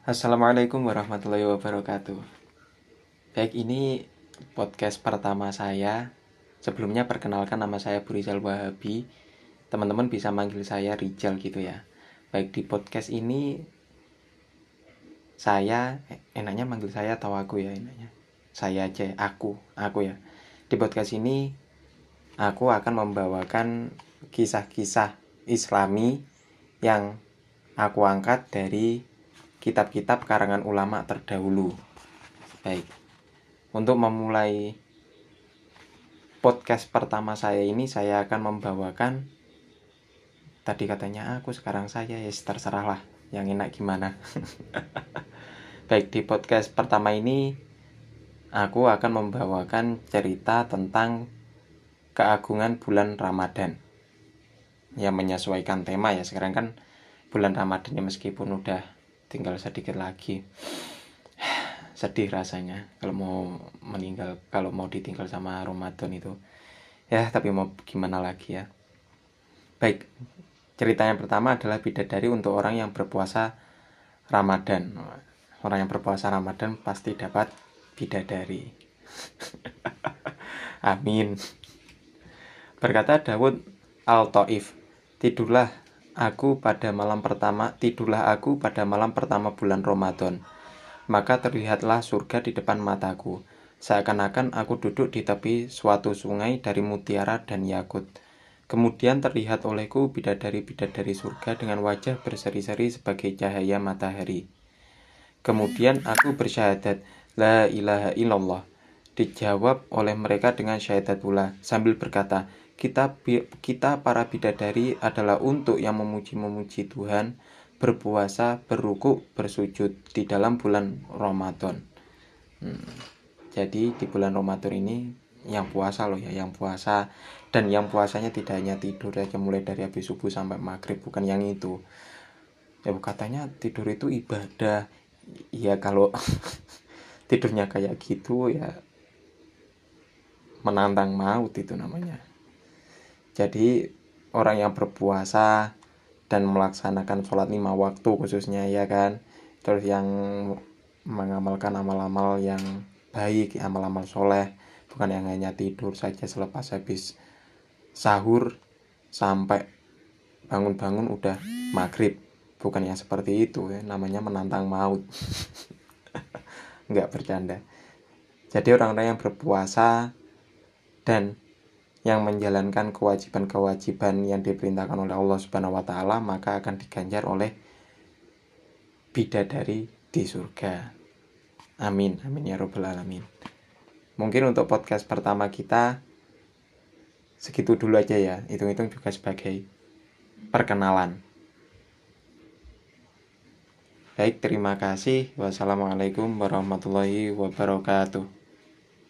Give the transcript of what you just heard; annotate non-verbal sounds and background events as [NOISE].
Assalamualaikum warahmatullahi wabarakatuh. Baik, ini podcast pertama saya. Sebelumnya perkenalkan nama saya Burizal Wahabi. Teman-teman bisa manggil saya Rijal gitu ya. Baik di podcast ini saya eh, enaknya manggil saya atau aku ya enaknya. Saya aja, aku, aku ya. Di podcast ini aku akan membawakan kisah-kisah Islami yang aku angkat dari kitab-kitab karangan ulama terdahulu. Baik. Untuk memulai podcast pertama saya ini saya akan membawakan tadi katanya aku sekarang saya ya terserah lah yang enak gimana. [LAUGHS] Baik di podcast pertama ini aku akan membawakan cerita tentang keagungan bulan Ramadan yang menyesuaikan tema ya sekarang kan bulan Ramadan ya meskipun udah tinggal sedikit lagi. [SIGHS] Sedih rasanya kalau mau meninggal kalau mau ditinggal sama Ramadan itu. Ya tapi mau gimana lagi ya? Baik cerita yang pertama adalah bidadari untuk orang yang berpuasa Ramadan. Orang yang berpuasa Ramadan pasti dapat bidadari. [LAUGHS] Amin. Berkata Dawud al-Taif tidurlah aku pada malam pertama, tidurlah aku pada malam pertama bulan Ramadan. Maka terlihatlah surga di depan mataku. Seakan-akan aku duduk di tepi suatu sungai dari mutiara dan yakut. Kemudian terlihat olehku bidadari-bidadari surga dengan wajah berseri-seri sebagai cahaya matahari. Kemudian aku bersyahadat, La ilaha illallah. Dijawab oleh mereka dengan syahadat pula, sambil berkata, kita kita para bidadari adalah untuk yang memuji-memuji Tuhan, berpuasa, berruku, bersujud di dalam bulan Ramadan. Hmm. Jadi di bulan Ramadan ini yang puasa loh ya, yang puasa dan yang puasanya tidak hanya tidur aja mulai dari habis subuh sampai maghrib, bukan yang itu. Ya katanya tidur itu ibadah. Ya kalau [LAUGHS] tidurnya kayak gitu ya menantang maut itu namanya. Jadi orang yang berpuasa dan melaksanakan sholat lima waktu khususnya ya kan? Terus yang mengamalkan amal-amal yang baik amal-amal soleh bukan yang hanya tidur saja selepas habis sahur sampai bangun-bangun udah maghrib. Bukan yang seperti itu ya. Namanya menantang maut. [LAUGHS] Nggak bercanda. Jadi orang-orang yang berpuasa dan yang menjalankan kewajiban-kewajiban yang diperintahkan oleh Allah Subhanahu wa taala maka akan diganjar oleh bidadari di surga. Amin. Amin ya robbal alamin. Mungkin untuk podcast pertama kita segitu dulu aja ya. Hitung-hitung juga sebagai perkenalan. Baik, terima kasih. Wassalamualaikum warahmatullahi wabarakatuh.